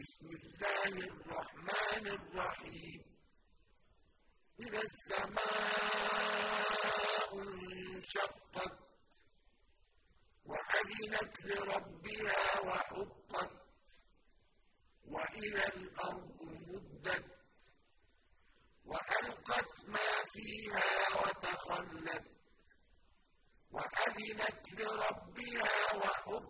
بسم الله الرحمن الرحيم. إذا السماء انشقت وأذنت لربها وحقت وإذا الأرض مدت وألقت ما فيها وتخلت وأذنت لربها وحقت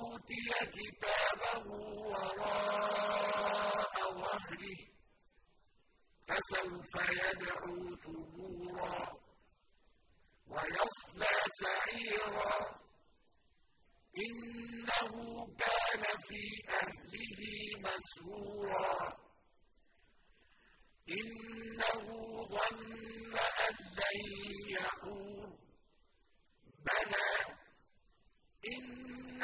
أوتي كتابه وراء ظهره فسوف يدعو ثبورا ويصلى سعيرا. إنه كان في أهله مسرورا. إنه ظن أن لن يحور بلى إن